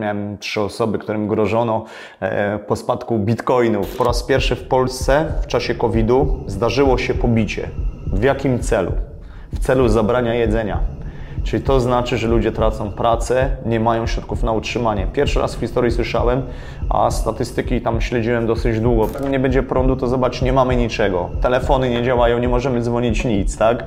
miałem trzy osoby, którym grożono e, po spadku bitcoinów. Po raz pierwszy w Polsce w czasie COVID-u zdarzyło się pobicie. W jakim celu? W celu zabrania jedzenia. Czyli to znaczy, że ludzie tracą pracę, nie mają środków na utrzymanie. Pierwszy raz w historii słyszałem, a statystyki tam śledziłem dosyć długo. Nie będzie prądu, to zobacz, nie mamy niczego. Telefony nie działają, nie możemy dzwonić nic, tak?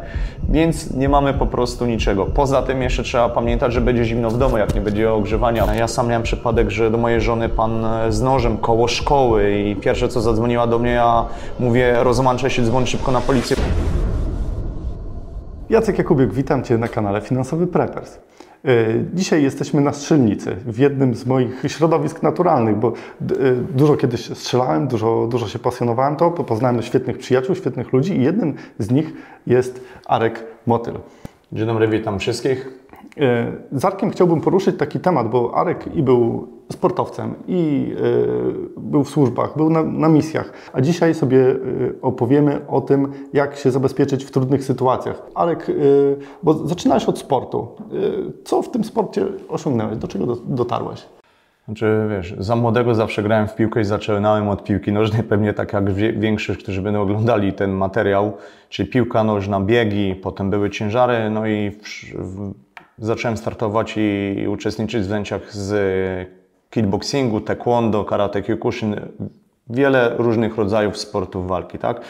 Więc nie mamy po prostu niczego. Poza tym jeszcze trzeba pamiętać, że będzie zimno w domu, jak nie będzie ogrzewania. Ja sam miałem przypadek, że do mojej żony pan z nożem koło szkoły i pierwsze co zadzwoniła do mnie, ja mówię, rozłączę się, dzwoń szybko na policję. Jacek Jakubiuk, witam Cię na kanale Finansowy Preppers. Y, dzisiaj jesteśmy na strzelnicy, w jednym z moich środowisk naturalnych, bo y, dużo kiedyś strzelałem, dużo, dużo się pasjonowałem to, poznałem świetnych przyjaciół, świetnych ludzi i jednym z nich jest Arek Motyl. Dzień dobry, witam wszystkich. Y, z Arkiem chciałbym poruszyć taki temat, bo Arek i był sportowcem i y, był w służbach, był na, na, misjach. A dzisiaj sobie y, opowiemy o tym, jak się zabezpieczyć w trudnych sytuacjach. Arek, bo zaczynałeś od sportu. Co w tym sporcie osiągnąłeś? Do czego dotarłeś? Znaczy, wiesz, za młodego zawsze grałem w piłkę i zaczynałem od piłki nożnej, pewnie tak jak większość, którzy będą oglądali ten materiał, czyli piłka nożna, biegi, potem były ciężary, no i w, w, zacząłem startować i, uczestniczyć w zajęciach z kickboxingu, taekwondo, karate kyokushin, wiele różnych rodzajów sportów walki, tak?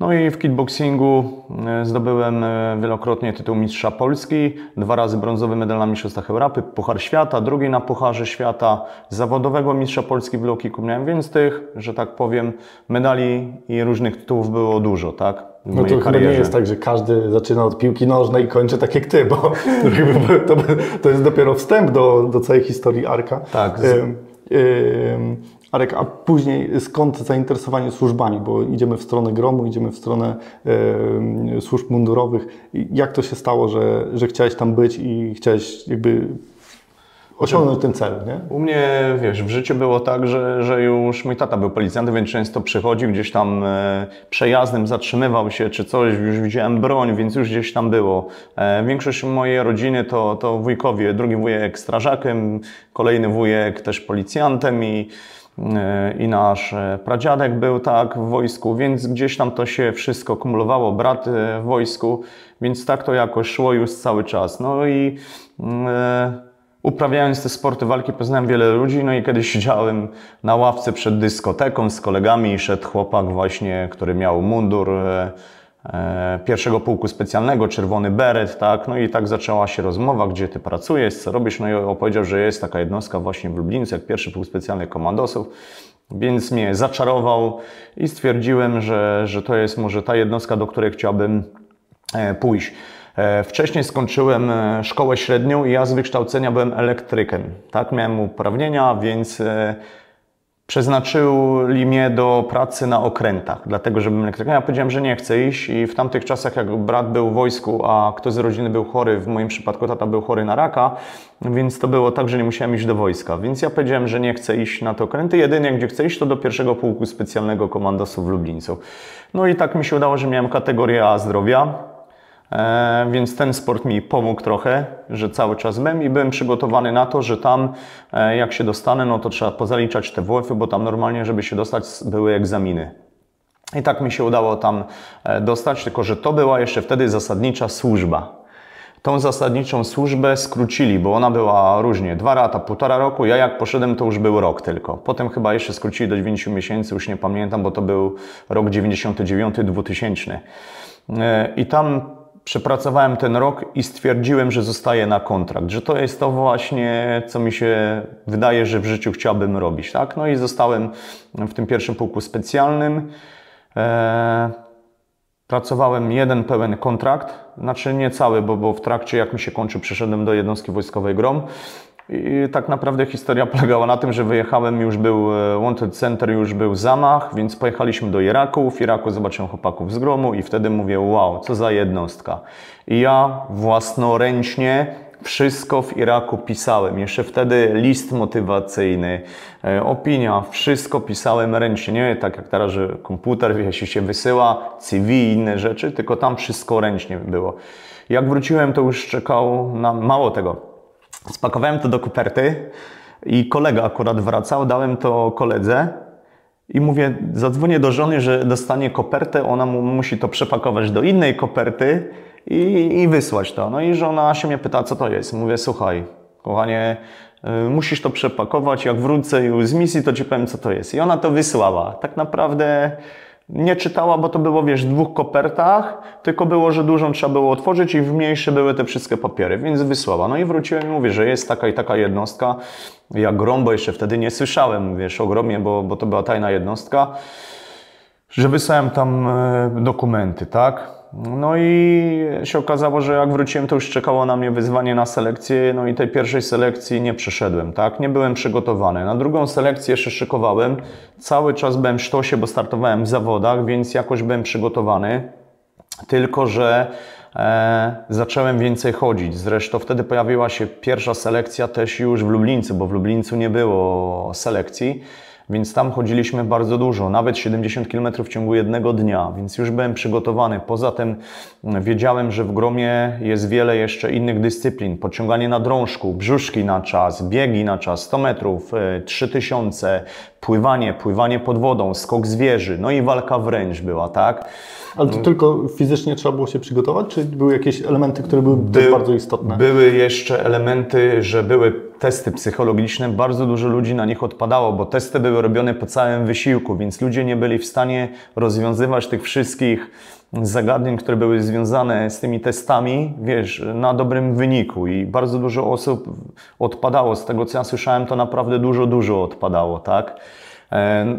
No i w kickboxingu e, zdobyłem e, wielokrotnie tytuł mistrza Polski, dwa razy brązowy medal na Mistrzostwach Europy, Puchar Świata, drugi na Pucharze Świata, zawodowego mistrza Polski w low kicku miałem, więc tych, że tak powiem, medali i różnych tytułów było dużo, tak? No to chyba nie jest tak, że każdy zaczyna od piłki nożnej i kończy tak jak ty, bo to, to jest dopiero wstęp do, do całej historii Arka. Tak. Arek, a później skąd zainteresowanie służbami? Bo idziemy w stronę gromu, idziemy w stronę służb mundurowych. Jak to się stało, że, że chciałeś tam być i chciałeś jakby osiągnąć ten cel, nie? U mnie, wiesz, w życiu było tak, że, że już mój tata był policjantem, więc często przychodził gdzieś tam e, przejazdem, zatrzymywał się czy coś, już widziałem broń, więc już gdzieś tam było. E, większość mojej rodziny to, to wujkowie, drugi wujek strażakiem, kolejny wujek też policjantem i e, i nasz pradziadek był tak w wojsku, więc gdzieś tam to się wszystko kumulowało, brat w wojsku, więc tak to jakoś szło już cały czas. No i mm, Uprawiając te sporty walki poznałem wiele ludzi, no i kiedyś siedziałem na ławce przed dyskoteką z kolegami i szedł chłopak właśnie, który miał mundur e, e, pierwszego pułku specjalnego, czerwony beret, tak, no i tak zaczęła się rozmowa, gdzie ty pracujesz, co robisz, no i opowiedział, że jest taka jednostka właśnie w Lublińcu, jak pierwszy pułk specjalny komandosów, więc mnie zaczarował i stwierdziłem, że, że to jest może ta jednostka, do której chciałbym e, pójść. E, wcześniej skończyłem e, szkołę średnią i ja z wykształcenia byłem elektrykiem. Tak, miałem uprawnienia, więc e, przeznaczyli mnie do pracy na okrętach, dlatego że byłem elektrykiem. Ja powiedziałem, że nie chcę iść i w tamtych czasach, jak brat był w wojsku, a ktoś z rodziny był chory, w moim przypadku tata był chory na raka, więc to było tak, że nie musiałem iść do wojska. Więc ja powiedziałem, że nie chcę iść na te okręty. Jedynie gdzie chcę iść, to do pierwszego pułku specjalnego komandosu w Lublińcu. No i tak mi się udało, że miałem kategorię A zdrowia. E, więc ten sport mi pomógł trochę, że cały czas byłem i byłem przygotowany na to, że tam e, jak się dostanę, no to trzeba pozaliczać te WF-y, bo tam normalnie, żeby się dostać, były egzaminy. I tak mi się udało tam e, dostać, tylko że to była jeszcze wtedy zasadnicza służba. Tą zasadniczą służbę skrócili, bo ona była różnie, dwa lata, półtora roku. Ja jak poszedłem, to już był rok tylko. Potem chyba jeszcze skrócili do 9 miesięcy, już nie pamiętam, bo to był rok 99-2000. I tam Przepracowałem ten rok i stwierdziłem, że zostaję na kontrakt, że to jest to właśnie, co mi się wydaje, że w życiu chciałbym robić. Tak? No i zostałem w tym pierwszym pułku specjalnym. Eee, pracowałem jeden pełen kontrakt, znaczy nie cały, bo, bo w trakcie, jak mi się kończył, przeszedłem do jednostki wojskowej GROM. I tak naprawdę historia polegała na tym, że wyjechałem, już był e, Wanted Center, już był zamach, więc pojechaliśmy do Iraku. W Iraku zobaczyłem chłopaków z gromu i wtedy mówię, wow, co za jednostka. I ja własnoręcznie wszystko w Iraku pisałem. Jeszcze wtedy list motywacyjny, e, opinia, wszystko pisałem ręcznie. Nie tak jak teraz, że komputer, jeśli się wysyła, CV i inne rzeczy, tylko tam wszystko ręcznie było. Jak wróciłem, to już czekał na mało tego Spakowałem to do koperty, i kolega akurat wracał, dałem to koledze i mówię, zadzwonię do żony, że dostanie kopertę, ona mu musi to przepakować do innej koperty i, i wysłać to. No i żona się mnie pyta, co to jest. Mówię, słuchaj, kochanie, y, musisz to przepakować, jak wrócę już z misji, to ci powiem, co to jest. I ona to wysłała. Tak naprawdę nie czytała, bo to było, wiesz, w dwóch kopertach, tylko było, że dużą trzeba było otworzyć i w mniejsze były te wszystkie papiery, więc wysłała. No i wróciłem i mówię, że jest taka i taka jednostka. Ja grom, bo jeszcze wtedy nie słyszałem, wiesz, o gromie, bo, bo to była tajna jednostka, że wysłałem tam e, dokumenty, tak? No i się okazało, że jak wróciłem, to już czekało na mnie wyzwanie na selekcję. No i tej pierwszej selekcji nie przeszedłem, tak? Nie byłem przygotowany. Na drugą selekcję jeszcze szykowałem. Cały czas byłem w sztosie, bo startowałem w zawodach, więc jakoś byłem przygotowany. Tylko, że e, zacząłem więcej chodzić. Zresztą wtedy pojawiła się pierwsza selekcja też już w Lublińcu, bo w Lublińcu nie było selekcji. Więc tam chodziliśmy bardzo dużo, nawet 70 km w ciągu jednego dnia, więc już byłem przygotowany. Poza tym mm, wiedziałem, że w gromie jest wiele jeszcze innych dyscyplin. Podciąganie na drążku, brzuszki na czas, biegi na czas, 100 metrów, 3000, e, pływanie, pływanie pod wodą, skok z wieży, no i walka wręcz była, tak? Ale to tylko fizycznie trzeba było się przygotować, czy były jakieś elementy, które były By, bardzo istotne? Były jeszcze elementy, że były testy psychologiczne. Bardzo dużo ludzi na nich odpadało, bo testy były robione po całym wysiłku, więc ludzie nie byli w stanie rozwiązywać tych wszystkich zagadnień, które były związane z tymi testami, wiesz, na dobrym wyniku i bardzo dużo osób odpadało. Z tego, co ja słyszałem, to naprawdę dużo, dużo odpadało, tak? E,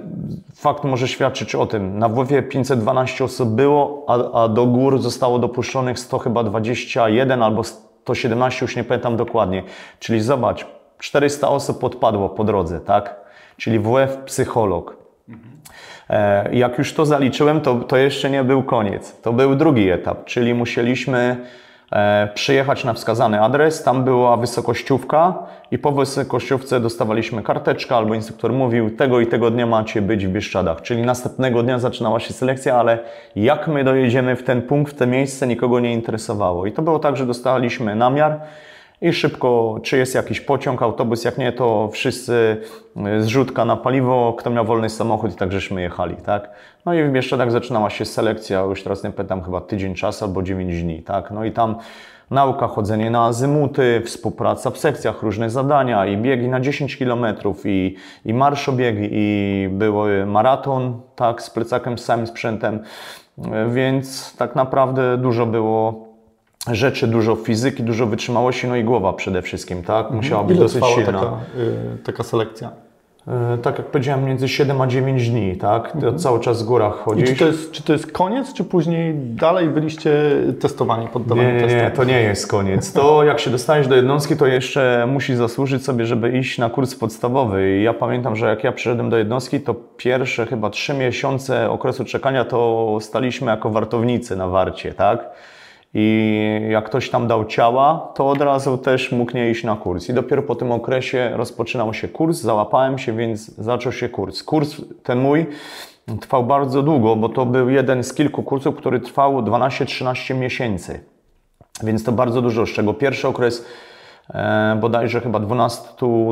fakt może świadczyć o tym. Na WF 512 osób było, a, a do gór zostało dopuszczonych 100 chyba 21 albo 117, już nie pamiętam dokładnie. Czyli zobacz, 400 osób odpadło po drodze, tak? Czyli WF psycholog. E, jak już to zaliczyłem, to, to jeszcze nie był koniec. To był drugi etap, czyli musieliśmy przyjechać na wskazany adres, tam była wysokościówka i po wysokościówce dostawaliśmy karteczkę albo instruktor mówił tego i tego dnia macie być w Bieszczadach, czyli następnego dnia zaczynała się selekcja, ale jak my dojedziemy w ten punkt, w te miejsce nikogo nie interesowało. I to było tak, że dostaliśmy namiar i szybko, czy jest jakiś pociąg, autobus, jak nie, to wszyscy e, zrzutka na paliwo, kto miał wolny samochód i tak żeśmy jechali, tak? No i jeszcze tak zaczynała się selekcja, już teraz nie pytam, chyba tydzień czasu albo 9 dni, tak? No i tam nauka, chodzenie na azymuty, współpraca w sekcjach, różne zadania i biegi na 10 km i, i marszobiegi i był maraton, tak, z plecakiem, z całym sprzętem, e, więc tak naprawdę dużo było rzeczy, dużo fizyki, dużo wytrzymałości, no i głowa przede wszystkim, tak? Mhm. Musiała być Ile dosyć silna. Taka, yy, taka selekcja? Yy, tak jak powiedziałem, między 7 a 9 dni, tak? Mhm. Cały czas w górach chodzisz. Czy to, jest, czy to jest koniec, czy później dalej byliście testowani, poddawani Nie, nie, nie, to nie jest koniec. To jak się dostaniesz do jednostki, to jeszcze musisz zasłużyć sobie, żeby iść na kurs podstawowy. I ja pamiętam, że jak ja przyszedłem do jednostki, to pierwsze chyba 3 miesiące okresu czekania to staliśmy jako wartownicy na warcie, tak? I jak ktoś tam dał ciała, to od razu też mógł nie iść na kurs. I dopiero po tym okresie rozpoczynał się kurs, załapałem się, więc zaczął się kurs. Kurs ten mój trwał bardzo długo, bo to był jeden z kilku kursów, który trwał 12-13 miesięcy. Więc to bardzo dużo, z czego pierwszy okres e, bodajże chyba 12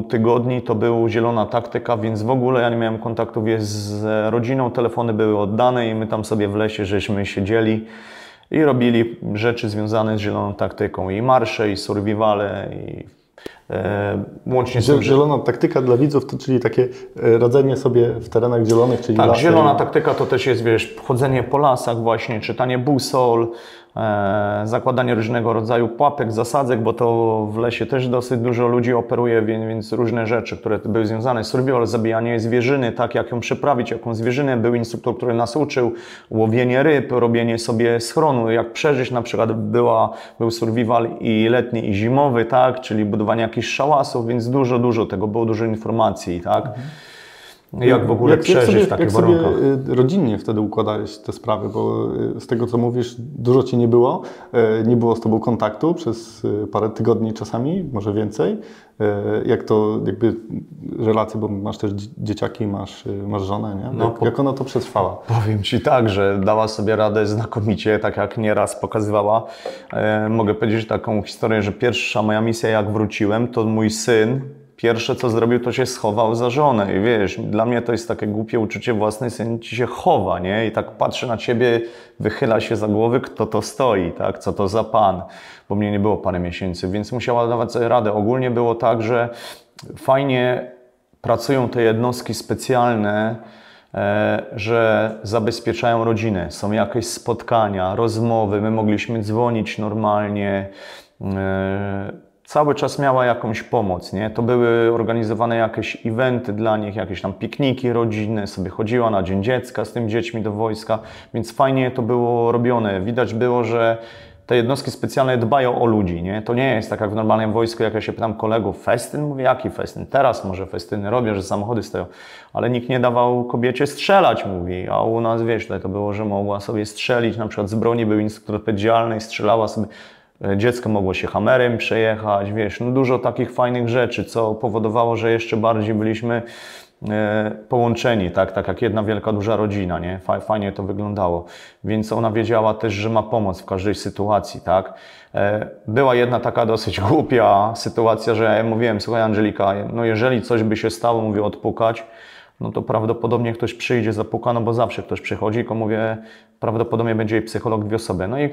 tygodni to był zielona taktyka, więc w ogóle ja nie miałem kontaktów z rodziną, telefony były oddane i my tam sobie w lesie żeśmy siedzieli i robili rzeczy związane z zieloną taktyką. I marsze, i survivale, i e, łącznie z Zielona taktyka dla widzów, to czyli takie e, radzenie sobie w terenach zielonych, czyli Tak, zielona taktyka to też jest, wiesz, chodzenie po lasach właśnie, czytanie busol, zakładanie różnego rodzaju pułapek, zasadzek, bo to w lesie też dosyć dużo ludzi operuje, więc różne rzeczy, które były związane z survival, zabijanie zwierzyny, tak jak ją przeprawić, jaką zwierzynę. Był instruktor, który nas uczył, łowienie ryb, robienie sobie schronu, jak przeżyć, na przykład była, był survival i letni i zimowy, tak, czyli budowanie jakichś szałasów, więc dużo, dużo tego było, dużo informacji, tak. Mhm. Jak w ogóle jak, przeżyć jak sobie, w takich jak warunkach? Sobie y, rodzinnie wtedy układałeś te sprawy, bo y, z tego co mówisz, dużo Ci nie było, y, nie było z Tobą kontaktu przez parę tygodni czasami, może więcej. Jak to jakby relacje, bo masz też dzieciaki, masz, masz żonę, nie? No, jak, jak ona to przetrwała? Powiem Ci tak, że dała sobie radę znakomicie, tak jak nieraz pokazywała. Mogę powiedzieć taką historię, że pierwsza moja misja jak wróciłem, to mój syn pierwsze co zrobił, to się schował za żonę. I wiesz, dla mnie to jest takie głupie uczucie własnej, syn ci się chowa, nie? I tak patrzy na ciebie, wychyla się za głowy, kto to stoi, tak? Co to za pan? Bo mnie nie było parę miesięcy, więc musiała dawać sobie radę. Ogólnie było tak, że fajnie pracują te jednostki specjalne, e, że zabezpieczają rodzinę. Są jakieś spotkania, rozmowy, my mogliśmy dzwonić normalnie. Cały czas miała jakąś pomoc, nie? To były organizowane jakieś eventy dla nich, jakieś tam pikniki rodzinne, sobie chodziła na Dzień Dziecka z tym dziećmi do wojska, więc fajnie to było robione. Widać było, że te jednostki specjalne dbają o ludzi, nie? To nie jest tak jak w normalnym wojsku, jak ja się pytam kolegów, festyn? Mówię, jaki festyn? Teraz może festyny robię, że samochody stoją, ale nikt nie dawał kobiecie strzelać, mówi, a u nas, wiesz, to było, że mogła sobie strzelić, na przykład z broni był instruktor odpowiedzialny i strzelała sobie dziecko mogło się hamerem przejechać, wiesz, no dużo takich fajnych rzeczy, co powodowało, że jeszcze bardziej byliśmy e, połączeni, tak, tak jak jedna wielka, duża rodzina, nie? Fajnie to wyglądało. Więc ona wiedziała też, że ma pomoc w każdej sytuacji, tak? E, była jedna taka dosyć głupia sytuacja, że ja mówiłem, słuchaj Angelika, no jeżeli coś by się stało, mówię, odpukać, no to prawdopodobnie ktoś przyjdzie, zapuka, no bo zawsze ktoś przychodzi, tylko mówię, prawdopodobnie będzie jej psycholog dwie osoby. No i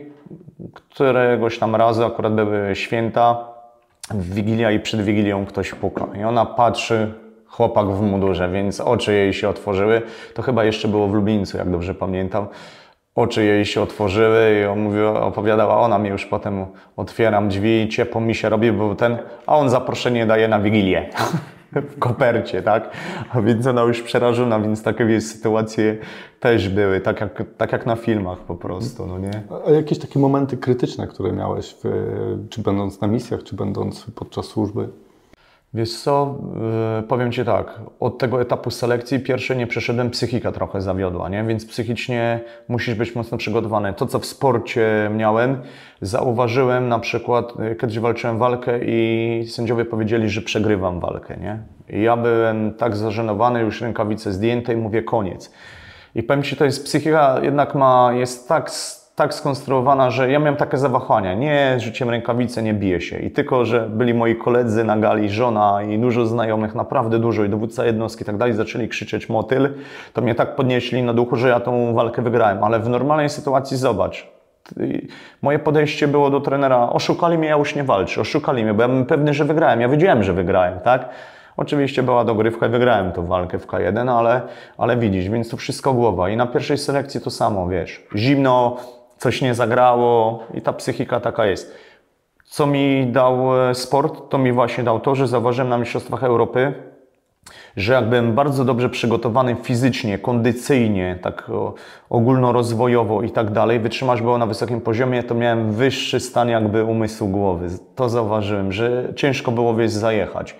któregoś tam razu akurat były święta, Wigilia i przed Wigilią ktoś puka. I ona patrzy, chłopak w mundurze, więc oczy jej się otworzyły. To chyba jeszcze było w Lublińcu, jak dobrze pamiętam. Oczy jej się otworzyły i on mówiła, opowiadała, ona mi już potem otwieram drzwi, ciepło mi się robi, był ten, a on zaproszenie daje na Wigilię. W kopercie, tak? A więc ona już przerażona, więc takie sytuacje też były, tak jak, tak jak na filmach po prostu, no nie? A jakieś takie momenty krytyczne, które miałeś, w, czy będąc na misjach, czy będąc podczas służby? Wiesz co, yy, powiem Ci tak, od tego etapu selekcji pierwsze nie przeszedłem, psychika trochę zawiodła, nie? więc psychicznie musisz być mocno przygotowany. To, co w sporcie miałem, zauważyłem na przykład, yy, kiedyś walczyłem walkę i sędziowie powiedzieli, że przegrywam walkę. Nie? I ja byłem tak zażenowany, już rękawice zdjęte i mówię koniec. I powiem Ci, to jest psychika, jednak ma, jest tak tak skonstruowana, że ja miałem takie zawahania. Nie rzuciłem rękawice, nie biję się. I tylko, że byli moi koledzy na gali, żona i dużo znajomych, naprawdę dużo, i dowódca jednostki i tak dalej, zaczęli krzyczeć motyl, to mnie tak podnieśli na duchu, że ja tą walkę wygrałem. Ale w normalnej sytuacji zobacz, Moje podejście było do trenera, oszukali mnie, ja już nie walczę, oszukali mnie, bo ja byłem pewny, że wygrałem. Ja wiedziałem, że wygrałem, tak? Oczywiście była dogrywka i wygrałem tą walkę w K1, ale, ale widzisz, więc to wszystko głowa. I na pierwszej selekcji to samo, wiesz, zimno, coś nie zagrało i ta psychika taka jest. Co mi dał e, sport, to mi właśnie dał to, że zauważyłem na Mistrzostwach Europy, że jakbym bardzo dobrze przygotowany fizycznie, kondycyjnie, tak ogólnorozwojowo i tak dalej, wytrzymać było na wysokim poziomie, to miałem wyższy stan jakby umysłu głowy. To zauważyłem, że ciężko było wieś zajechać.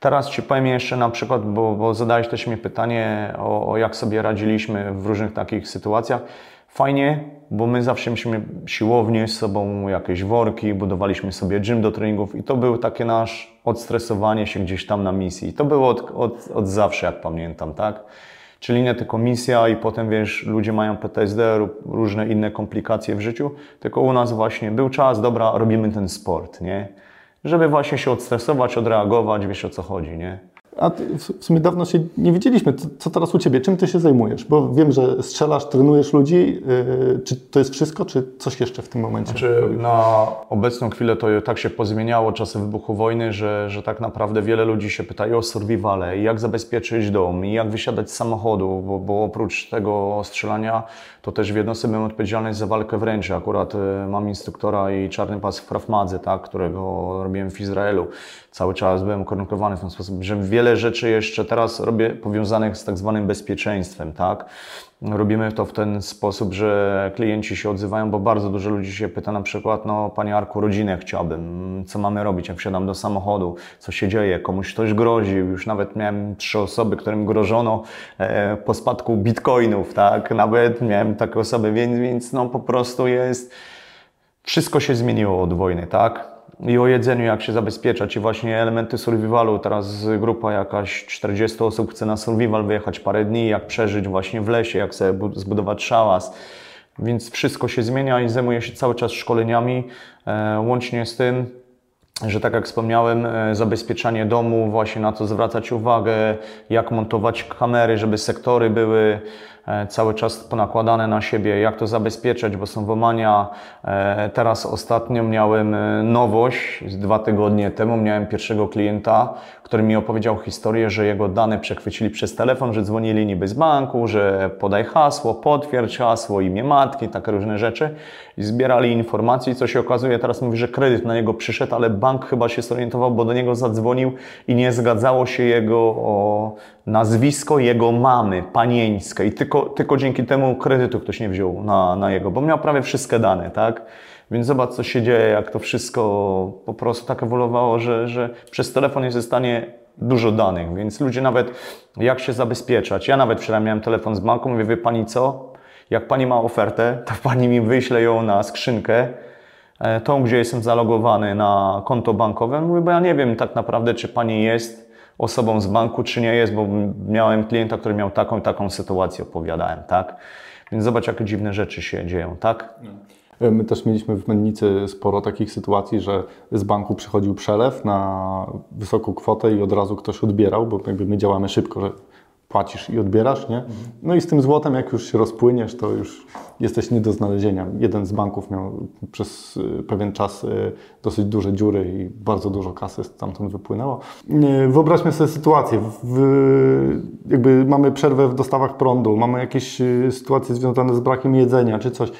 Teraz Ci powiem jeszcze na przykład, bo, bo zadałeś też mi pytanie o, o jak sobie radziliśmy w różnych takich sytuacjach. Fajnie, bo my zawsze mieliśmy siłownię z sobą, jakieś worki, budowaliśmy sobie gym do treningów i to był takie nasz odstresowanie się gdzieś tam na misji. I to było od, od, od zawsze, jak pamiętam, tak? Czyli nie tylko misja i potem, wiesz, ludzie mają PTSD, różne inne komplikacje w życiu, tylko u nas właśnie był czas, dobra, robimy ten sport, nie? Żeby właśnie się odstresować, odreagować, wiesz o co chodzi, nie? A w sumie dawno się nie widzieliśmy. Co teraz u Ciebie? Czym Ty się zajmujesz? Bo wiem, że strzelasz, trenujesz ludzi. Yy, czy to jest wszystko, czy coś jeszcze w tym momencie? Znaczy, na obecną chwilę to tak się pozmieniało czasem wybuchu wojny, że, że tak naprawdę wiele ludzi się pyta o survivale, jak zabezpieczyć dom, i jak wysiadać z samochodu, bo, bo oprócz tego strzelania, to też w jednostce byłem odpowiedzialny za walkę wręcz. Akurat y, mam instruktora i czarny pas w Krav tak, którego robiłem w Izraelu. Cały czas byłem ukorunkowany w ten sposób, że wiele wiele rzeczy jeszcze teraz robię powiązanych z tak zwanym bezpieczeństwem, tak? Robimy to w ten sposób, że klienci się odzywają, bo bardzo dużo ludzi się pyta na przykład, no Panie Arku, rodzinę chciałbym, co mamy robić, jak wsiadam do samochodu, co się dzieje, komuś ktoś groził, już nawet miałem trzy osoby, którym grożono e, po spadku bitcoinów, tak? Nawet miałem takie osoby, więc, więc no po prostu jest, wszystko się zmieniło od wojny, tak? I o jedzeniu, jak się zabezpieczać i właśnie elementy survivalu. Teraz grupa jakaś 40 osób chce na survival wyjechać parę dni, jak przeżyć właśnie w lesie, jak sobie zbudować szałas. Więc wszystko się zmienia i zajmuję się cały czas szkoleniami. E, łącznie z tym że tak jak wspomniałem, e, zabezpieczanie domu, właśnie na co zwracać uwagę, jak montować kamery, żeby sektory były cały czas ponakładane na siebie, jak to zabezpieczać, bo są włamania. E, teraz ostatnio miałem nowość, dwa tygodnie temu miałem pierwszego klienta, który mi opowiedział historię, że jego dane przechwycili przez telefon, że dzwonili niby z banku, że podaj hasło, potwierdź hasło, imię matki, takie różne rzeczy. I zbierali informacje i co się okazuje, teraz mówi, że kredyt na niego przyszedł, ale bank chyba się zorientował, bo do niego zadzwonił i nie zgadzało się jego o nazwisko jego mamy, panieńskie i tylko, tylko dzięki temu kredytu ktoś nie wziął na, na jego, bo miał prawie wszystkie dane, tak? Więc zobacz, co się dzieje, jak to wszystko po prostu tak ewoluowało, że, że przez telefon jest w stanie dużo danych, więc ludzie nawet jak się zabezpieczać. Ja nawet wczoraj miałem telefon z banku, mówię, wie pani co? Jak pani ma ofertę, to pani mi wyśle ją na skrzynkę, e, tą, gdzie jestem zalogowany na konto bankowe. Mówię, bo ja nie wiem tak naprawdę, czy pani jest osobą z banku, czy nie jest, bo miałem klienta, który miał taką i taką sytuację, opowiadałem, tak? Więc zobacz, jakie dziwne rzeczy się dzieją, tak? No. My też mieliśmy w Mennicy sporo takich sytuacji, że z banku przychodził przelew na wysoką kwotę i od razu ktoś odbierał, bo jakby my działamy szybko, że płacisz i odbierasz, nie? No i z tym złotem, jak już się rozpłyniesz, to już jesteś nie do znalezienia. Jeden z banków miał przez y, pewien czas y, dosyć duże dziury i bardzo dużo kasy stamtąd wypłynęło. Wyobraźmy sobie sytuację. W, jakby mamy przerwę w dostawach prądu, mamy jakieś y, sytuacje związane z brakiem jedzenia czy coś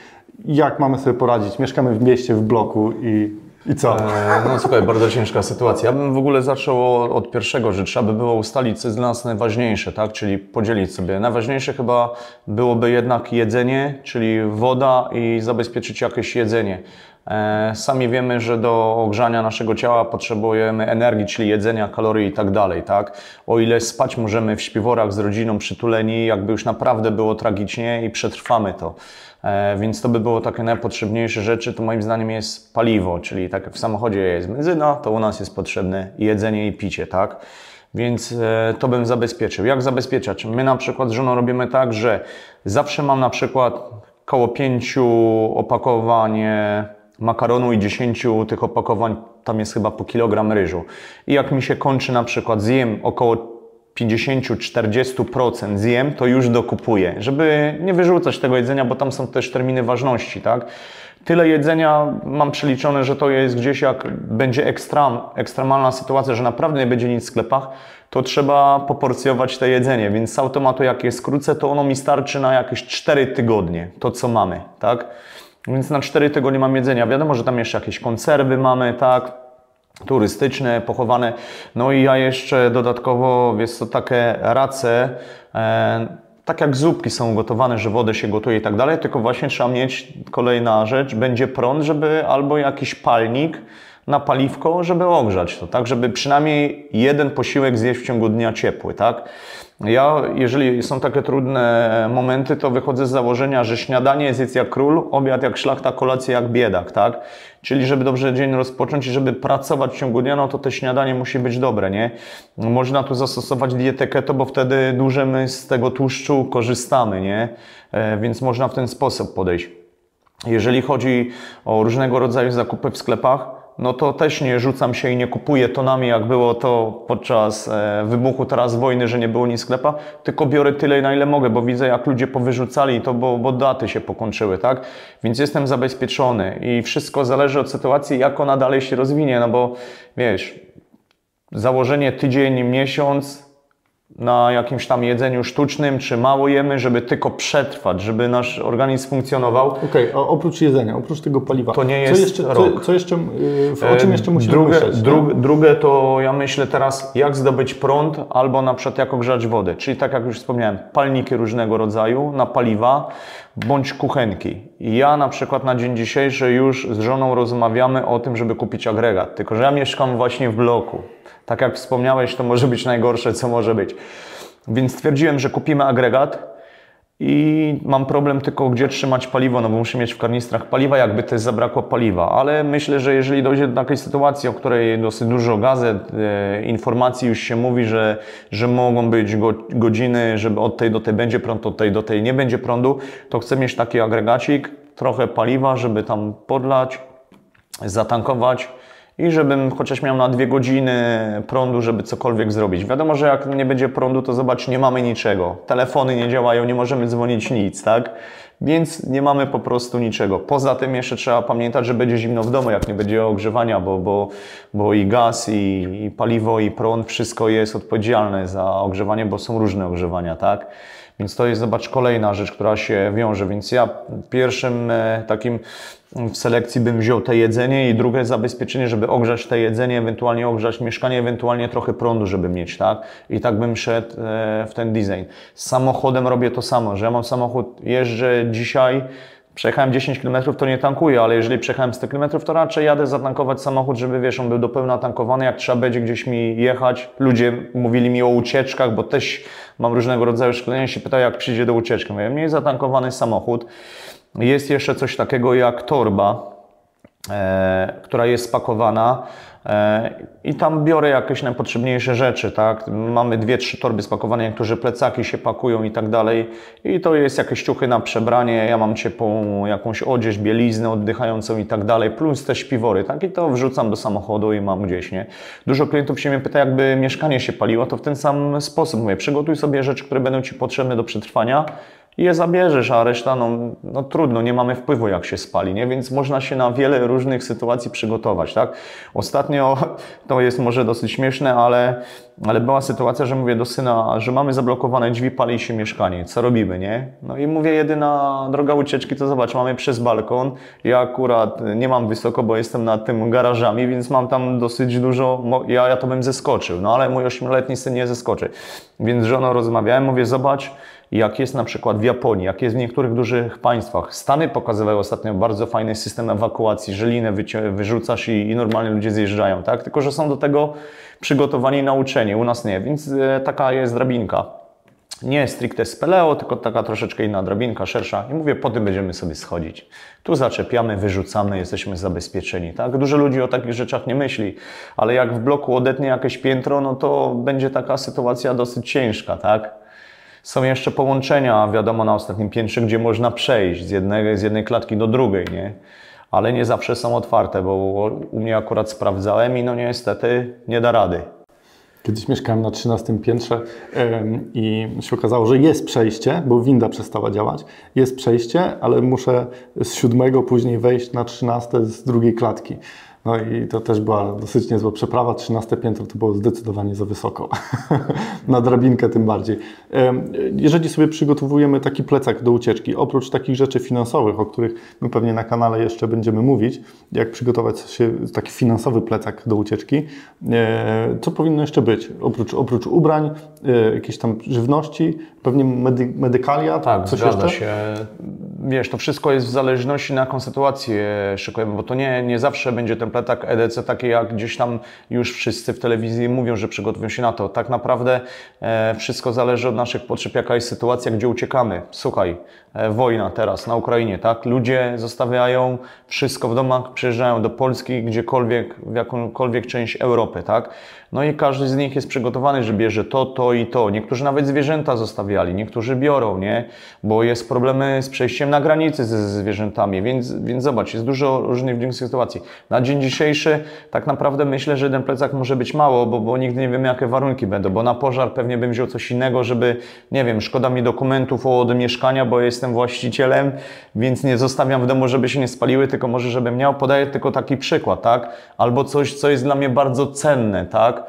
jak mamy sobie poradzić? Mieszkamy w mieście, w bloku i, i co? E, no słuchaj, bardzo ciężka sytuacja. Ja bym w ogóle zaczął od pierwszego, że trzeba by było ustalić, co jest dla nas najważniejsze, tak? Czyli podzielić sobie. Najważniejsze chyba byłoby jednak jedzenie, czyli woda i zabezpieczyć jakieś jedzenie. E, sami wiemy, że do ogrzania naszego ciała potrzebujemy energii, czyli jedzenia, kalorii i tak dalej, tak? O ile spać możemy w śpiworach z rodziną przytuleni, jakby już naprawdę było tragicznie i przetrwamy to. E, więc to by było takie najpotrzebniejsze rzeczy, to moim zdaniem jest paliwo, czyli tak jak w samochodzie jest benzyna, to u nas jest potrzebne jedzenie i picie, tak? Więc e, to bym zabezpieczył. Jak zabezpieczać? My na przykład z żoną robimy tak, że zawsze mam na przykład około pięciu opakowań makaronu i dziesięciu tych opakowań, tam jest chyba po kilogram ryżu. I jak mi się kończy na przykład, zjem około 50-40% zjem, to już dokupuję, żeby nie wyrzucać tego jedzenia, bo tam są też terminy ważności, tak? Tyle jedzenia mam przeliczone, że to jest gdzieś jak będzie ekstrem, ekstremalna sytuacja, że naprawdę nie będzie nic w sklepach, to trzeba poporcjować to jedzenie, więc z automatu jak je skrócę, to ono mi starczy na jakieś 4 tygodnie, to co mamy, tak? Więc na 4 tygodnie mam jedzenia. Wiadomo, że tam jeszcze jakieś konserwy mamy, tak? Turystyczne, pochowane. No i ja jeszcze dodatkowo, wiesz co, takie race, e, tak jak zupki są gotowane, że wodę się gotuje i tak dalej, tylko właśnie trzeba mieć, kolejna rzecz, będzie prąd, żeby albo jakiś palnik na paliwko, żeby ogrzać to, tak, żeby przynajmniej jeden posiłek zjeść w ciągu dnia ciepły, tak. Ja, jeżeli są takie trudne momenty, to wychodzę z założenia, że śniadanie jest jak król, obiad jak szlachta, kolacja jak biedak, tak? Czyli żeby dobrze dzień rozpocząć i żeby pracować w ciągu dnia, no to te śniadanie musi być dobre, nie? Można tu zastosować dietę keto, bo wtedy dużo my z tego tłuszczu korzystamy, nie? E, więc można w ten sposób podejść. Jeżeli chodzi o różnego rodzaju zakupy w sklepach, no to też nie rzucam się i nie kupuję tonami, jak było to podczas e, wybuchu teraz wojny, że nie było nic sklepa, tylko biorę tyle, na ile mogę, bo widzę, jak ludzie powyrzucali to, bo, bo daty się pokończyły, tak? Więc jestem zabezpieczony i wszystko zależy od sytuacji, jak ona dalej się rozwinie, no bo wiesz, założenie tydzień, miesiąc, na jakimś tam jedzeniu sztucznym, czy mało jemy, żeby tylko przetrwać, żeby nasz organizm funkcjonował. Okej, okay, oprócz jedzenia, oprócz tego paliwa. To nie jest co jeszcze, rok. Co, co jeszcze, o czym jeszcze musimy drugie, myśleć? Drugie, drugie to ja myślę teraz, jak zdobyć prąd, albo na przykład jak ogrzać wodę. Czyli tak jak już wspomniałem, palniki różnego rodzaju na paliwa, bądź kuchenki. Ja na przykład na dzień dzisiejszy już z żoną rozmawiamy o tym, żeby kupić agregat. Tylko, że ja mieszkam właśnie w bloku. Tak jak wspomniałeś, to może być najgorsze, co może być. Więc stwierdziłem, że kupimy agregat i mam problem tylko, gdzie trzymać paliwo, no bo muszę mieć w karnistrach paliwa, jakby też zabrakło paliwa. Ale myślę, że jeżeli dojdzie do takiej sytuacji, o której dosyć dużo gazet, e, informacji już się mówi, że, że mogą być go, godziny, żeby od tej do tej będzie prąd, od tej do tej nie będzie prądu, to chcę mieć taki agregacik, trochę paliwa, żeby tam podlać, zatankować i żebym chociaż miał na dwie godziny prądu, żeby cokolwiek zrobić. Wiadomo, że jak nie będzie prądu, to zobacz, nie mamy niczego. Telefony nie działają, nie możemy dzwonić nic, tak? Więc nie mamy po prostu niczego. Poza tym jeszcze trzeba pamiętać, że będzie zimno w domu, jak nie będzie ogrzewania, bo, bo, bo i gaz, i, i paliwo, i prąd, wszystko jest odpowiedzialne za ogrzewanie, bo są różne ogrzewania, tak? Więc to jest, zobacz, kolejna rzecz, która się wiąże. Więc ja pierwszym e, takim w selekcji bym wziął te jedzenie i drugie zabezpieczenie, żeby ogrzać te jedzenie, ewentualnie ogrzać mieszkanie, ewentualnie trochę prądu, żeby mieć, tak? I tak bym szedł e, w ten design. Z samochodem robię to samo, że ja mam samochód, jeżdżę dzisiaj, Przejechałem 10 km, to nie tankuję, ale jeżeli przejechałem 100 km, to raczej jadę zatankować samochód, żeby wiesz, on był do pełna tankowany, jak trzeba będzie gdzieś mi jechać. Ludzie mówili mi o ucieczkach, bo też mam różnego rodzaju szkolenia, się pytają, jak przyjdzie do ucieczki. Mówię, mniej zatankowany samochód. Jest jeszcze coś takiego jak torba, e, która jest spakowana e, i tam biorę jakieś najpotrzebniejsze rzeczy, tak? Mamy dwie, trzy torby spakowane, niektórzy plecaki się pakują i tak dalej. I to jest jakieś ciuchy na przebranie, ja mam ciepłą jakąś odzież, bieliznę oddychającą i tak dalej, plus te śpiwory, tak? I to wrzucam do samochodu i mam gdzieś, nie? Dużo klientów się mnie pyta, jakby mieszkanie się paliło, to w ten sam sposób mówię, przygotuj sobie rzeczy, które będą Ci potrzebne do przetrwania, i je zabierzesz, a reszta, no, no trudno, nie mamy wpływu jak się spali, nie? Więc można się na wiele różnych sytuacji przygotować, tak? Ostatnio, to jest może dosyć śmieszne, ale, ale była sytuacja, że mówię do syna, że mamy zablokowane drzwi, pali się mieszkanie, co robimy, nie? No i mówię, jedyna droga ucieczki to zobacz, mamy przez balkon, ja akurat nie mam wysoko, bo jestem nad tym garażami, więc mam tam dosyć dużo, ja, ja to bym zeskoczył, no ale mój ośmioletni syn nie zeskoczy. Więc z żoną rozmawiałem, mówię, zobacz, jak jest na przykład w Japonii, jak jest w niektórych dużych państwach. Stany pokazywały ostatnio bardzo fajny system ewakuacji, że linę wyrzucasz i, i normalnie ludzie zjeżdżają, tak? Tylko, że są do tego przygotowani i nauczeni, u nas nie, więc e, taka jest drabinka. Nie stricte speleo, tylko taka troszeczkę inna drabinka, szersza. I mówię, po tym będziemy sobie schodzić. Tu zaczepiamy, wyrzucamy, jesteśmy zabezpieczeni. Tak? Dużo ludzi o takich rzeczach nie myśli, ale jak w bloku odetnie jakieś piętro, no to będzie taka sytuacja dosyć ciężka, tak? Są jeszcze połączenia, wiadomo, na ostatnim piętrze, gdzie można przejść z jednej, z jednej klatki do drugiej, nie? Ale nie zawsze są otwarte, bo u mnie akurat sprawdzałem i no niestety nie da rady. Kiedyś mieszkałem na 13 piętrze i się okazało, że jest przejście, bo winda przestała działać. Jest przejście, ale muszę z siódmego później wejść na 13 z drugiej klatki. No i to też była dosyć niezła przeprawa. 13 piętro to było zdecydowanie za wysoko. Na drabinkę tym bardziej. Jeżeli sobie przygotowujemy taki plecak do ucieczki, oprócz takich rzeczy finansowych, o których my pewnie na kanale jeszcze będziemy mówić, jak przygotować się taki finansowy plecak do ucieczki, e, co powinno jeszcze być? Oprócz, oprócz ubrań, e, jakiejś tam żywności, pewnie medy, medykalia, tak, coś zgadza jeszcze? się. Wiesz, to wszystko jest w zależności na jaką sytuację szykujemy, bo to nie, nie zawsze będzie ten plecak EDC taki, jak gdzieś tam już wszyscy w telewizji mówią, że przygotowują się na to. Tak naprawdę e, wszystko zależy od naszych potrzeb, jaka jest sytuacja, gdzie uciekamy. Słuchaj, e, wojna teraz na Ukrainie, tak? Ludzie zostawiają wszystko w domach, przyjeżdżają do Polski, gdziekolwiek, w jakąkolwiek część Europy, tak? No i każdy z nich jest przygotowany, że bierze to, to i to. Niektórzy nawet zwierzęta zostawiali, niektórzy biorą, nie? Bo jest problemy z przejściem na granicy ze zwierzętami, więc, więc zobacz, jest dużo różnych sytuacji. Na dzień dzisiejszy tak naprawdę myślę, że ten plecak może być mało, bo, bo nigdy nie wiemy, jakie warunki będą, bo na pożar pewnie bym wziął coś innego, żeby, nie wiem, szkoda mi dokumentów od mieszkania, bo jestem właścicielem, więc nie zostawiam w domu, żeby się nie spaliły, tylko może, żebym miał. Podaję tylko taki przykład, tak? Albo coś, co jest dla mnie bardzo cenne, tak?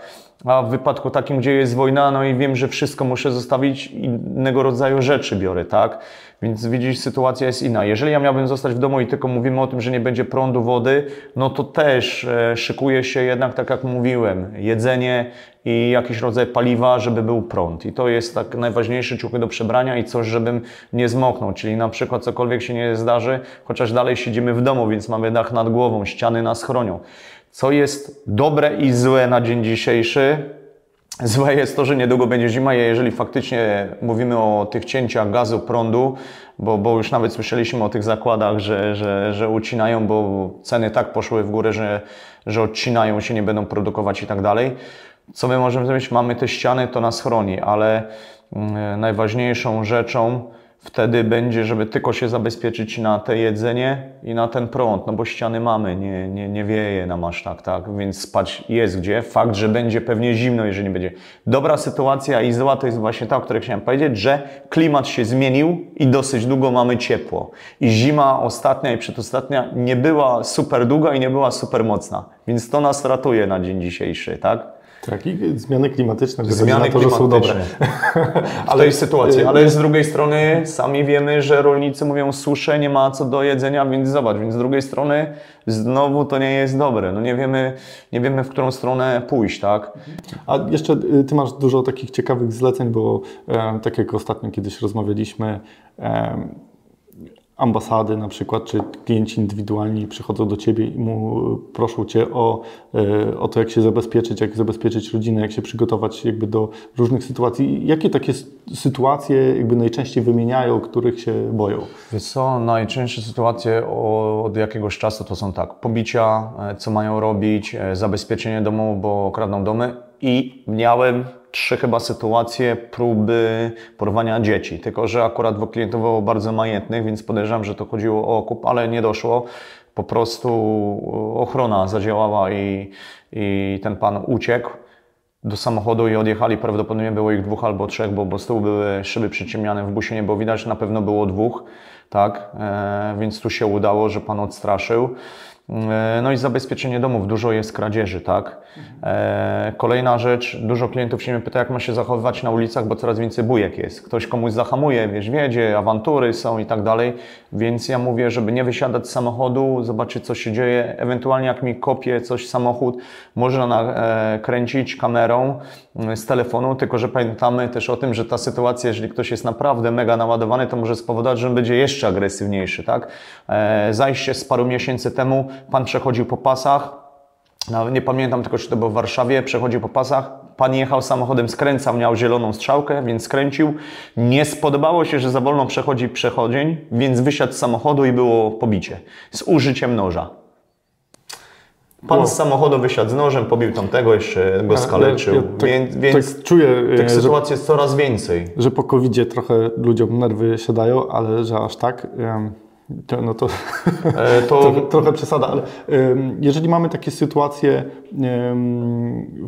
A w wypadku takim, gdzie jest wojna, no i wiem, że wszystko muszę zostawić, innego rodzaju rzeczy biorę, tak? Więc widzisz, sytuacja jest inna. Jeżeli ja miałbym zostać w domu i tylko mówimy o tym, że nie będzie prądu, wody, no to też e, szykuje się jednak, tak jak mówiłem, jedzenie i jakiś rodzaj paliwa, żeby był prąd. I to jest tak najważniejsze ciuchy do przebrania i coś, żebym nie zmoknął. Czyli na przykład cokolwiek się nie zdarzy, chociaż dalej siedzimy w domu, więc mamy dach nad głową, ściany nas chronią. Co jest dobre i złe na dzień dzisiejszy? Złe jest to, że niedługo będzie zima i jeżeli faktycznie mówimy o tych cięciach gazu, prądu, bo, bo już nawet słyszeliśmy o tych zakładach, że, że, że ucinają, bo ceny tak poszły w górę, że, że odcinają się, nie będą produkować i tak dalej. Co my możemy zrobić? Mamy te ściany, to nas chroni, ale mm, najważniejszą rzeczą wtedy będzie, żeby tylko się zabezpieczyć na te jedzenie i na ten prąd, no bo ściany mamy, nie, nie, nie wieje nam aż tak, tak, więc spać jest gdzie. Fakt, że będzie pewnie zimno, jeżeli będzie. Dobra sytuacja i zła to jest właśnie ta, o której chciałem powiedzieć, że klimat się zmienił i dosyć długo mamy ciepło. I zima ostatnia i przedostatnia nie była super długa i nie była super mocna, więc to nas ratuje na dzień dzisiejszy, tak? Tak, i zmiany klimatyczne, zmiany to, że są dobre. w tej sytuacji, ale z drugiej strony sami wiemy, że rolnicy mówią susze, nie ma co do jedzenia, więc zobacz, więc z drugiej strony znowu to nie jest dobre. No nie wiemy, nie wiemy w którą stronę pójść, tak? A jeszcze y, Ty masz dużo takich ciekawych zleceń, bo e, tak jak ostatnio kiedyś rozmawialiśmy, e, ambasady na przykład, czy klienci indywidualni przychodzą do Ciebie i mu proszą Cię o, e, o to, jak się zabezpieczyć, jak zabezpieczyć rodzinę, jak się przygotować jakby do różnych sytuacji. Jakie takie sytuacje jakby najczęściej wymieniają, których się boją? Wiesz co, najczęstsze sytuacje od jakiegoś czasu to są tak, pobicia, e, co mają robić, e, zabezpieczenie domu, bo kradną domy i miałem trzy chyba sytuacje próby porwania dzieci. Tylko, że akurat było bardzo majętnych, więc podejrzewam, że to chodziło o okup, ale nie doszło. Po prostu ochrona zadziałała i, i ten pan uciekł do samochodu i odjechali. Prawdopodobnie było ich dwóch albo trzech, bo, bo z tyłu były szyby przyciemniane, w busie nie było widać, na pewno było dwóch, tak? E, więc tu się udało, że pan odstraszył. E, no i zabezpieczenie domów, dużo jest kradzieży, tak? E, kolejna rzecz, dużo klientów się mnie pyta, jak ma się zachowywać na ulicach, bo coraz więcej bujek jest. Ktoś komuś zahamuje, wiesz, wiedzie, awantury są i tak dalej, więc ja mówię, żeby nie wysiadać z samochodu, zobaczyć co się dzieje, ewentualnie jak mi kopie coś samochód, można nakręcić kamerą mm, z telefonu, tylko że pamiętamy też o tym, że ta sytuacja, jeżeli ktoś jest naprawdę mega naładowany, to może spowodować, że będzie jeszcze agresywniejszy, tak? E, zajście z paru miesięcy temu, pan przechodził po pasach, no, nie pamiętam tylko, czy to było w Warszawie, przechodził po pasach, pan jechał samochodem, skręcał, miał zieloną strzałkę, więc skręcił. Nie spodobało się, że za wolno przechodzi przechodzień, więc wysiadł z samochodu i było pobicie z użyciem noża. Pan z samochodu wysiadł z nożem, pobił tamtego, jeszcze go skaleczył, ja, ja tak, więc, więc tak czuję, tych sytuacji jest coraz więcej. Że po covid trochę ludziom nerwy siadają, ale że aż tak... To, no to, e, to... trochę, trochę przesada, ale jeżeli mamy takie sytuacje,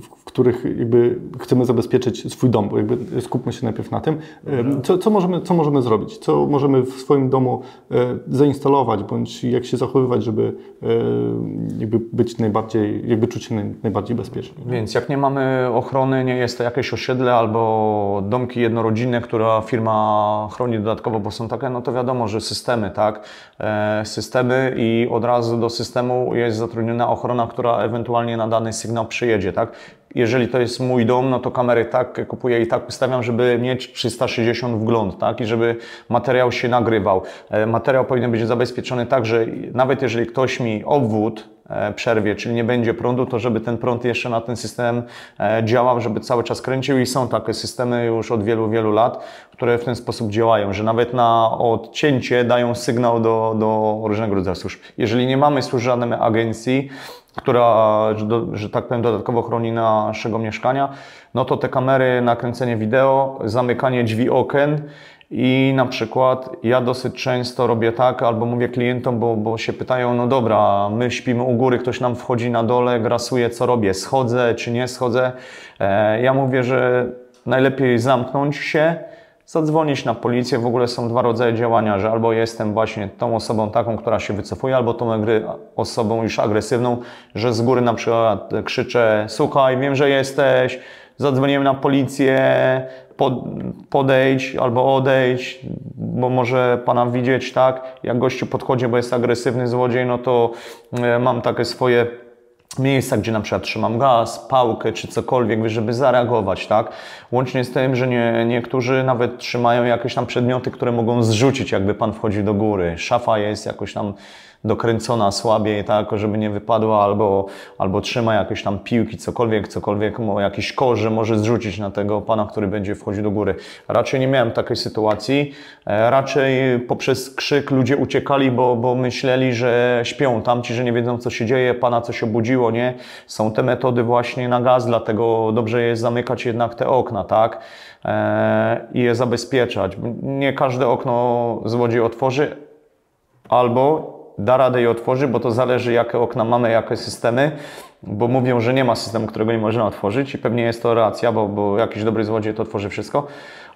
w których jakby chcemy zabezpieczyć swój dom, bo jakby skupmy się najpierw na tym, co, co, możemy, co możemy zrobić? Co możemy w swoim domu e, zainstalować, bądź jak się zachowywać, żeby jakby być najbardziej, jakby czuć się najbardziej bezpiecznie? Więc jak nie mamy ochrony, nie jest to jakieś osiedle albo domki jednorodzinne, która firma chroni dodatkowo, bo są takie, no to wiadomo, że systemy, tak? E, systemy i od razu do systemu jest zatrudniona ochrona, która ewentualnie na dany sygnał przyjedzie, tak? Jeżeli to jest mój dom, no to kamery tak kupuję i tak ustawiam, żeby mieć 360 wgląd, tak? I żeby materiał się nagrywał. E, materiał powinien być zabezpieczony tak, że nawet jeżeli ktoś mi obwód e, przerwie, czyli nie będzie prądu, to żeby ten prąd jeszcze na ten system działał, żeby cały czas kręcił i są takie systemy już od wielu, wielu lat, które w ten sposób działają, że nawet na odcięcie dają sygnał do, do różnego rodzaju służb. Jeżeli nie mamy służb żadnej agencji, która, że tak powiem, dodatkowo chroni naszego mieszkania, no to te kamery, nakręcenie wideo, zamykanie drzwi okien i na przykład ja dosyć często robię tak, albo mówię klientom, bo, bo się pytają, no dobra, my śpimy u góry, ktoś nam wchodzi na dole, grasuje, co robię, schodzę czy nie schodzę. E, ja mówię, że najlepiej zamknąć się, zadzwonić na policję. W ogóle są dwa rodzaje działania, że albo jestem właśnie tą osobą taką, która się wycofuje, albo tą osobą już agresywną, że z góry na przykład krzyczę, słuchaj, wiem, że jesteś, zadzwoniłem na policję, podejdź albo odejdź, bo może pana widzieć, tak? Jak gościu podchodzi, bo jest agresywny złodziej, no to e, mam takie swoje miejsca, gdzie na przykład trzymam gaz, pałkę czy cokolwiek, żeby zareagować, tak? Łącznie z tym, że nie, niektórzy nawet trzymają jakieś tam przedmioty, które mogą zrzucić, jakby pan wchodził do góry. Szafa jest jakoś tam dokręcona słabiej, tak, żeby nie wypadła, albo, albo trzyma jakieś tam piłki, cokolwiek, cokolwiek, jakiś kosz, może zrzucić na tego pana, który będzie wchodził do góry. Raczej nie miałem takiej sytuacji. E, raczej poprzez krzyk ludzie uciekali, bo, bo myśleli, że śpią tamci, że nie wiedzą, co się dzieje, pana coś obudziło, nie? Są te metody właśnie na gaz, dlatego dobrze jest zamykać jednak te okna, tak? E, I je zabezpieczać. Nie każde okno złodziej otworzy, albo da radę je otworzyć, bo to zależy, jakie okna mamy, jakie systemy, bo mówią, że nie ma systemu, którego nie można otworzyć i pewnie jest to racja, bo, bo jakiś dobry złodziej to otworzy wszystko,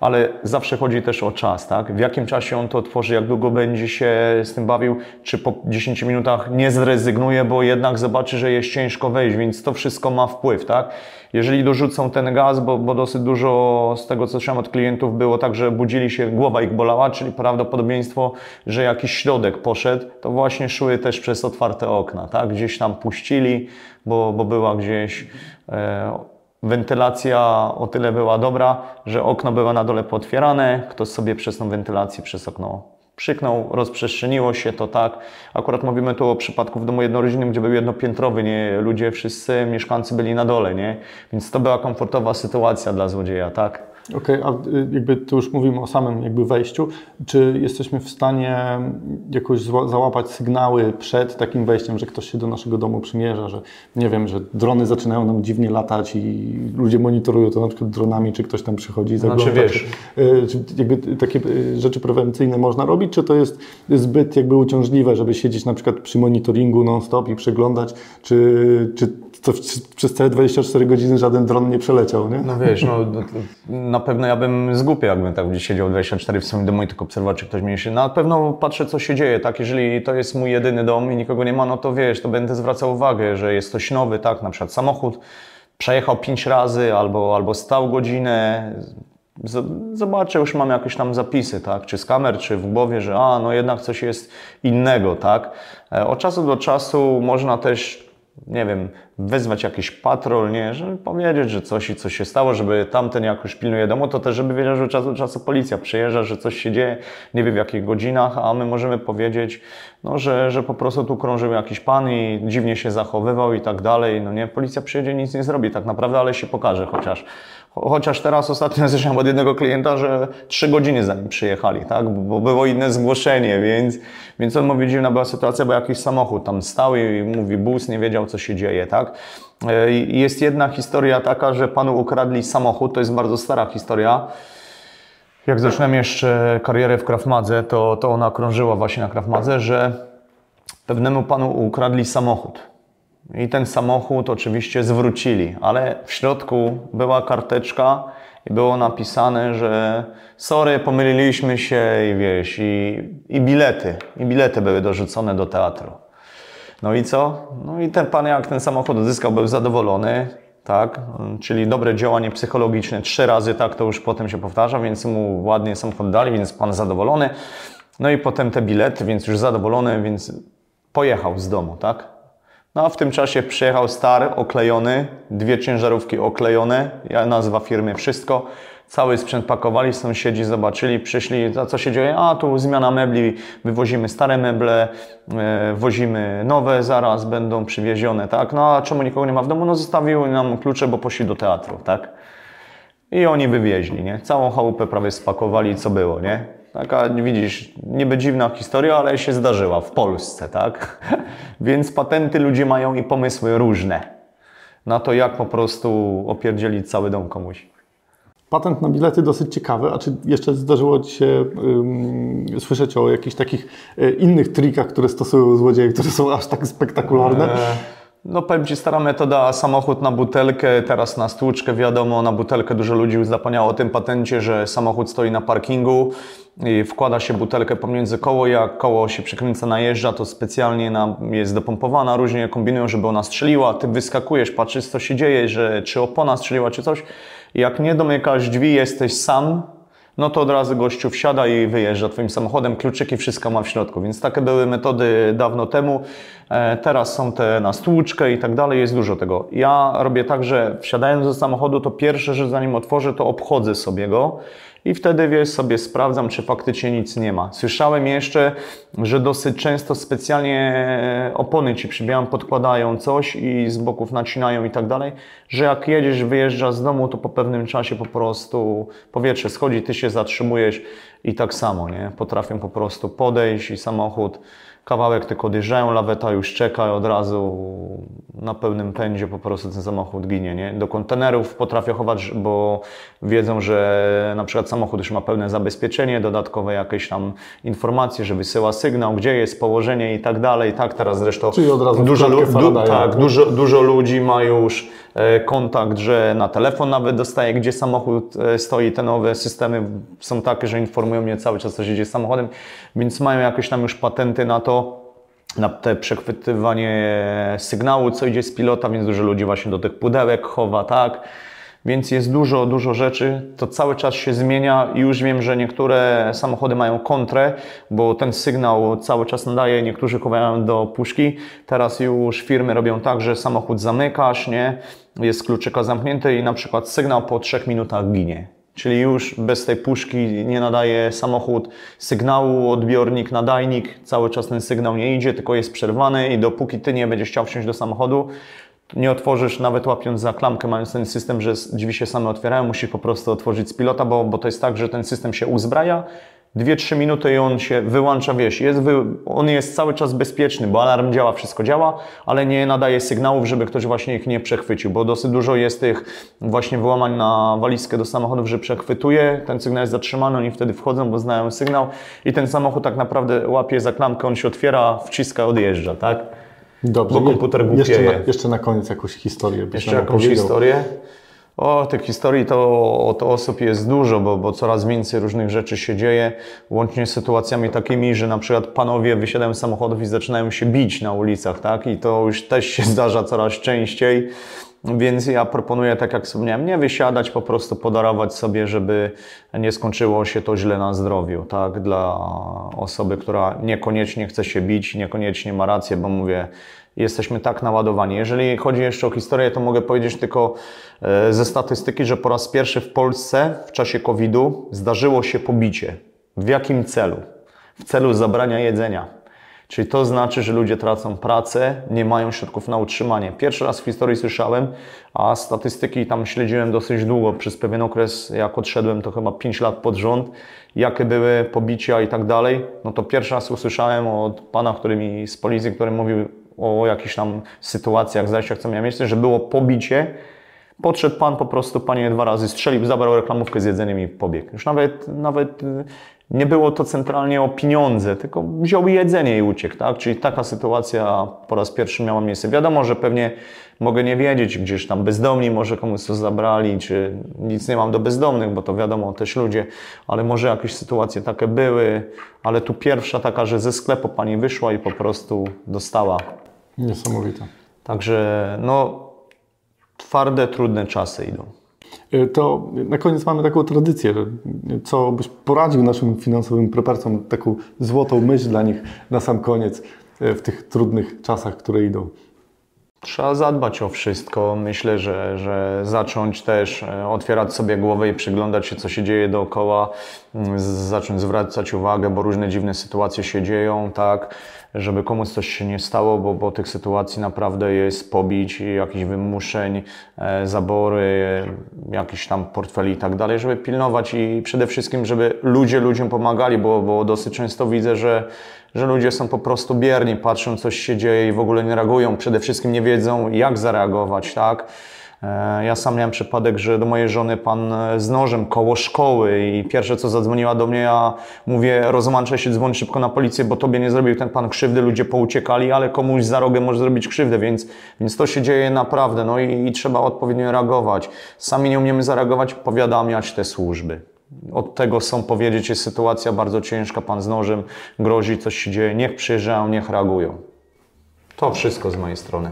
ale zawsze chodzi też o czas, tak? W jakim czasie on to otworzy, jak długo będzie się z tym bawił, czy po 10 minutach nie zrezygnuje, bo jednak zobaczy, że jest ciężko wejść, więc to wszystko ma wpływ, tak? Jeżeli dorzucą ten gaz, bo, bo dosyć dużo z tego, co słyszałem od klientów, było tak, że budzili się, głowa ich bolała, czyli prawdopodobieństwo, że jakiś środek poszedł, to właśnie szły też przez otwarte okna, tak? Gdzieś tam puścili, bo, bo była gdzieś e, wentylacja o tyle była dobra, że okno było na dole potwierane, ktoś sobie przez tą wentylację, przez okno przyknął, rozprzestrzeniło się to tak. Akurat mówimy tu o przypadku w domu jednorodzinnym, gdzie był jednopiętrowy, nie? Ludzie, wszyscy mieszkańcy byli na dole, nie? Więc to była komfortowa sytuacja dla złodzieja, tak? Okej, okay, a y, jakby tu już mówimy o samym jakby wejściu. Czy jesteśmy w stanie jakoś załapać sygnały przed takim wejściem, że ktoś się do naszego domu przymierza, że nie wiem, że drony zaczynają nam dziwnie latać i ludzie monitorują to na przykład dronami, czy ktoś tam przychodzi i zagląda. Znaczy wiesz. Y, czy jakby takie y, rzeczy prewencyjne można robić, czy to jest zbyt jakby uciążliwe, żeby siedzieć na przykład przy monitoringu non-stop i przeglądać, czy, czy to przez całe 24 godziny żaden dron nie przeleciał, nie? No wiesz, no, na pewno ja bym zgubił, jakbym tak gdzieś siedział 24 w swoim domu i tylko obserwował, czy ktoś mnie się... Na pewno patrzę, co się dzieje, tak? Jeżeli to jest mój jedyny dom i nikogo nie ma, no to wiesz, to będę zwracał uwagę, że jest coś nowy, tak? Na przykład samochód przejechał 5 razy albo, albo stał godzinę, zobaczę, już mam jakieś tam zapisy, tak, czy z kamer, czy w głowie, że a, no jednak coś jest innego, tak. E, od czasu do czasu można też nie wiem, wezwać jakiś patrol, nie, żeby powiedzieć, że coś i coś się stało, żeby tamten jakoś pilnuje domu, to też żeby wiedział, że czas do czasu policja przyjeżdża, że coś się dzieje, nie wie w jakich godzinach, a my możemy powiedzieć, no, że, że po prostu tu krążył jakiś pan i dziwnie się zachowywał i tak dalej, no nie, policja przyjedzie, nic nie zrobi tak naprawdę, ale się pokaże chociaż. Chociaż teraz ostatnio słyszałem od jednego klienta, że trzy godziny zanim przyjechali, tak? Bo było inne zgłoszenie, więc, więc on mówi, dziwna była sytuacja, bo jakiś samochód tam stał i mówi bus, nie wiedział co się dzieje, tak? E, jest jedna historia taka, że panu ukradli samochód, to jest bardzo stara historia. Jak zacząłem jeszcze karierę w Kraftmadze, to, to ona krążyła właśnie na Kraftmadze, że pewnemu panu ukradli samochód. I ten samochód oczywiście zwrócili, ale w środku była karteczka i było napisane, że sorry, pomyliliśmy się i wiesz, i, i bilety, i bilety były dorzucone do teatru. No i co? No i ten pan, jak ten samochód odzyskał, był zadowolony, tak? Czyli dobre działanie psychologiczne, trzy razy tak to już potem się powtarza, więc mu ładnie samochód dali, więc pan zadowolony. No i potem te bilety, więc już zadowolony, więc pojechał z domu, tak? No a w tym czasie przyjechał Star oklejony, dwie ciężarówki oklejone, ja nazwa firmy Wszystko. Cały sprzęt pakowali, sąsiedzi zobaczyli, przyszli, a co się dzieje? A tu zmiana mebli, wywozimy stare meble, e, wozimy nowe, zaraz będą przywiezione, tak? No a czemu nikogo nie ma w domu? No zostawiły nam klucze, bo poszli do teatru, tak? I oni wywieźli, nie? Całą chałupę prawie spakowali, co było, nie? Taka, widzisz, niby dziwna historia, ale się zdarzyła w Polsce, tak? Więc patenty ludzie mają i pomysły różne na to, jak po prostu opierdzielić cały dom komuś. Patent na bilety dosyć ciekawy, a czy jeszcze zdarzyło Ci się um, słyszeć o jakichś takich e, innych trikach, które stosują złodzieje, które są aż tak spektakularne? Eee. No powiem Ci, stara metoda, samochód na butelkę, teraz na stłuczkę, wiadomo, na butelkę dużo ludzi już zapomniało o tym patencie, że samochód stoi na parkingu i wkłada się butelkę pomiędzy koło, jak koło się przykręca, najeżdża, to specjalnie na, jest dopompowana, różnie kombinują, żeby ona strzeliła, Ty wyskakujesz, patrzysz co się dzieje, że czy opona strzeliła, czy coś. Jak nie domykasz drzwi, jesteś sam, no to od razu gościu wsiada i wyjeżdża Twoim samochodem, kluczyki, wszystko ma w środku. Więc takie były metody dawno temu. E, Teraz są te na stłuczkę i tak dalej, jest dużo tego. Ja robię tak, że wsiadając do samochodu, to pierwsze, że zanim otworzę, to obchodzę sobie go i wtedy wiesz, sobie sprawdzam, czy faktycznie nic nie ma. Słyszałem jeszcze, że dosyć często specjalnie opony ci przybijają, podkładają coś i z boków nacinają i tak dalej, że jak jedziesz, wyjeżdżasz z domu, to po pewnym czasie po prostu powietrze schodzi, ty się zatrzymujesz i tak samo, nie? Potrafią po prostu podejść i samochód kawałek tylko odjeżdżają, laweta już czeka i od razu na pełnym pędzie po prostu ten samochód ginie, nie? Do kontenerów potrafią chować, bo wiedzą, że na przykład samochód już ma pełne zabezpieczenie, dodatkowe jakieś tam informacje, że wysyła sygnał, gdzie jest położenie i tak dalej, tak teraz zresztą Czyli od razu dużo, lu- du- tak, tak? dużo, dużo ludzi ma już e, kontakt, że na telefon nawet dostaje, gdzie samochód e, stoi. Te nowe systemy są takie, że informują mnie cały czas, co się dzieje z samochodem, więc mają jakieś tam już patenty na to, na te przechwytywanie sygnału, co idzie z pilota, więc dużo ludzi właśnie do tych pudełek chowa, tak. Więc jest dużo, dużo rzeczy. To cały czas się zmienia i już wiem, że niektóre samochody mają kontrę, bo ten sygnał cały czas nadaje, niektórzy chowają do puszki. Teraz już firmy robią tak, że samochód zamykasz, nie? Jest kluczyka zamknięty i na przykład sygnał po trzech minutach ginie. Czyli już bez tej puszki nie nadaje samochód. Sygnału, odbiornik, nadajnik, cały czas ten sygnał nie idzie, tylko jest przerwany i dopóki ty nie będziesz chciał wsiąść do samochodu, nie otworzysz, nawet łapiąc za klamkę, mając ten system, że drzwi się same otwierają, musisz po prostu otworzyć z pilota, bo, bo to jest tak, że ten system się uzbraja, 2-3 minuty i on się wyłącza, wiesz, jest wy, on jest cały czas bezpieczny, bo alarm działa, wszystko działa, ale nie nadaje sygnałów, żeby ktoś właśnie ich nie przechwycił, bo dosyć dużo jest tych właśnie wyłamań na walizkę do samochodów, że przechwytuje, ten sygnał jest zatrzymany, oni wtedy wchodzą, bo znają sygnał i ten samochód tak naprawdę łapie za klamkę, on się otwiera, wciska, odjeżdża, tak? Dobrze. Bo komputer jeszcze głupieje. na, jeszcze na koniec jakąś historię. Jeszcze jakąś historię? O, tych historii to, to osób jest dużo, bo, bo coraz więcej różnych rzeczy się dzieje, łącznie z sytuacjami takimi, że na przykład panowie wysiadają z samochodów i zaczynają się bić na ulicach, tak? I to już też się zdarza coraz częściej. Więc ja proponuję, tak jak wspomniałem, nie wysiadać, po prostu podarować sobie, żeby nie skończyło się to źle na zdrowiu, tak? Dla osoby, która niekoniecznie chce się bić, niekoniecznie ma rację, bo mówię, jesteśmy tak naładowani. Jeżeli chodzi jeszcze o historię, to mogę powiedzieć tylko e, ze statystyki, że po raz pierwszy w Polsce w czasie COVID-u zdarzyło się pobicie. W jakim celu? W celu zabrania jedzenia. Czyli to znaczy, że ludzie tracą pracę, nie mają środków na utrzymanie. Pierwszy raz w historii słyszałem, a statystyki tam śledziłem dosyć długo, przez pewien okres, jak odszedłem, to chyba 5 lat pod rząd, jakie były pobicia i tak dalej. No to pierwszy raz usłyszałem od pana, który mi z policji, który mówił o jakichś tam sytuacjach, zajściach, co miałem miejsce, że było pobicie. Podszedł pan po prostu, panie dwa razy strzelił, zabrał reklamówkę z jedzeniem i pobiegł. Już nawet, nawet nie było to centralnie o pieniądze, tylko wziął jedzenie i uciekł, tak? Czyli taka sytuacja po raz pierwszy miała miejsce. Wiadomo, że pewnie mogę nie wiedzieć, gdzieś tam bezdomni może komuś to zabrali, czy nic nie mam do bezdomnych, bo to wiadomo też ludzie, ale może jakieś sytuacje takie były, ale tu pierwsza taka, że ze sklepu pani wyszła i po prostu dostała. Niesamowite. Także no, twarde, trudne czasy idą. Y, To na koniec mamy taką tradycję, że co byś poradził naszym finansowym prepercom, taką złotą myśl dla nich na sam koniec y, w tych trudnych czasach, które idą. Trzeba zadbać o wszystko. Myślę, że, że zacząć też e, otwierać sobie głowę i przyglądać się, co się dzieje dookoła, mm, zacząć zwracać uwagę, bo różne dziwne sytuacje się dzieją, tak, żeby komuś coś się nie stało, bo, bo tych sytuacji naprawdę jest pobić, jakichś wymuszeń, e, zabory, jakichś tam portfeli i tak dalej, żeby pilnować i przede wszystkim, żeby ludzie ludziom pomagali, bo, bo dosyć często widzę, że że ludzie są po prostu bierni, patrzą, coś się dzieje i w ogóle nie reagują. Przede wszystkim nie wiedzą, jak zareagować, tak? E, Ja sam miałem przypadek, że do mojej żony pan e, z nożem koło szkoły i pierwsze co zadzwoniła do mnie, ja mówię, rozłączaj się, dzwoń szybko na policję, bo tobie nie zrobił ten pan krzywdy, ludzie pouciekali, ale komuś za rogiem może zrobić krzywdę, więc, więc to się dzieje naprawdę, no i, i trzeba odpowiednio reagować. Sami nie umiemy zareagować, powiadamiać te służby. Od tego są powiedzieć, jest sytuacja bardzo ciężka, pan z nożem grozi, coś się dzieje, niech przyjeżdżają, niech reagują. To wszystko z mojej strony.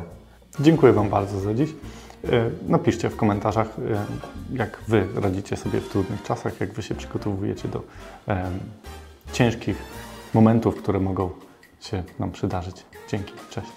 Dziękuję Wam bardzo za dziś. Y, Napiszcie w komentarzach, y, jak Wy radzicie sobie w trudnych czasach, jak Wy się przygotowujecie do em, ciężkich momentów, które mogą się nam przydarzyć. Dzięki, cześć.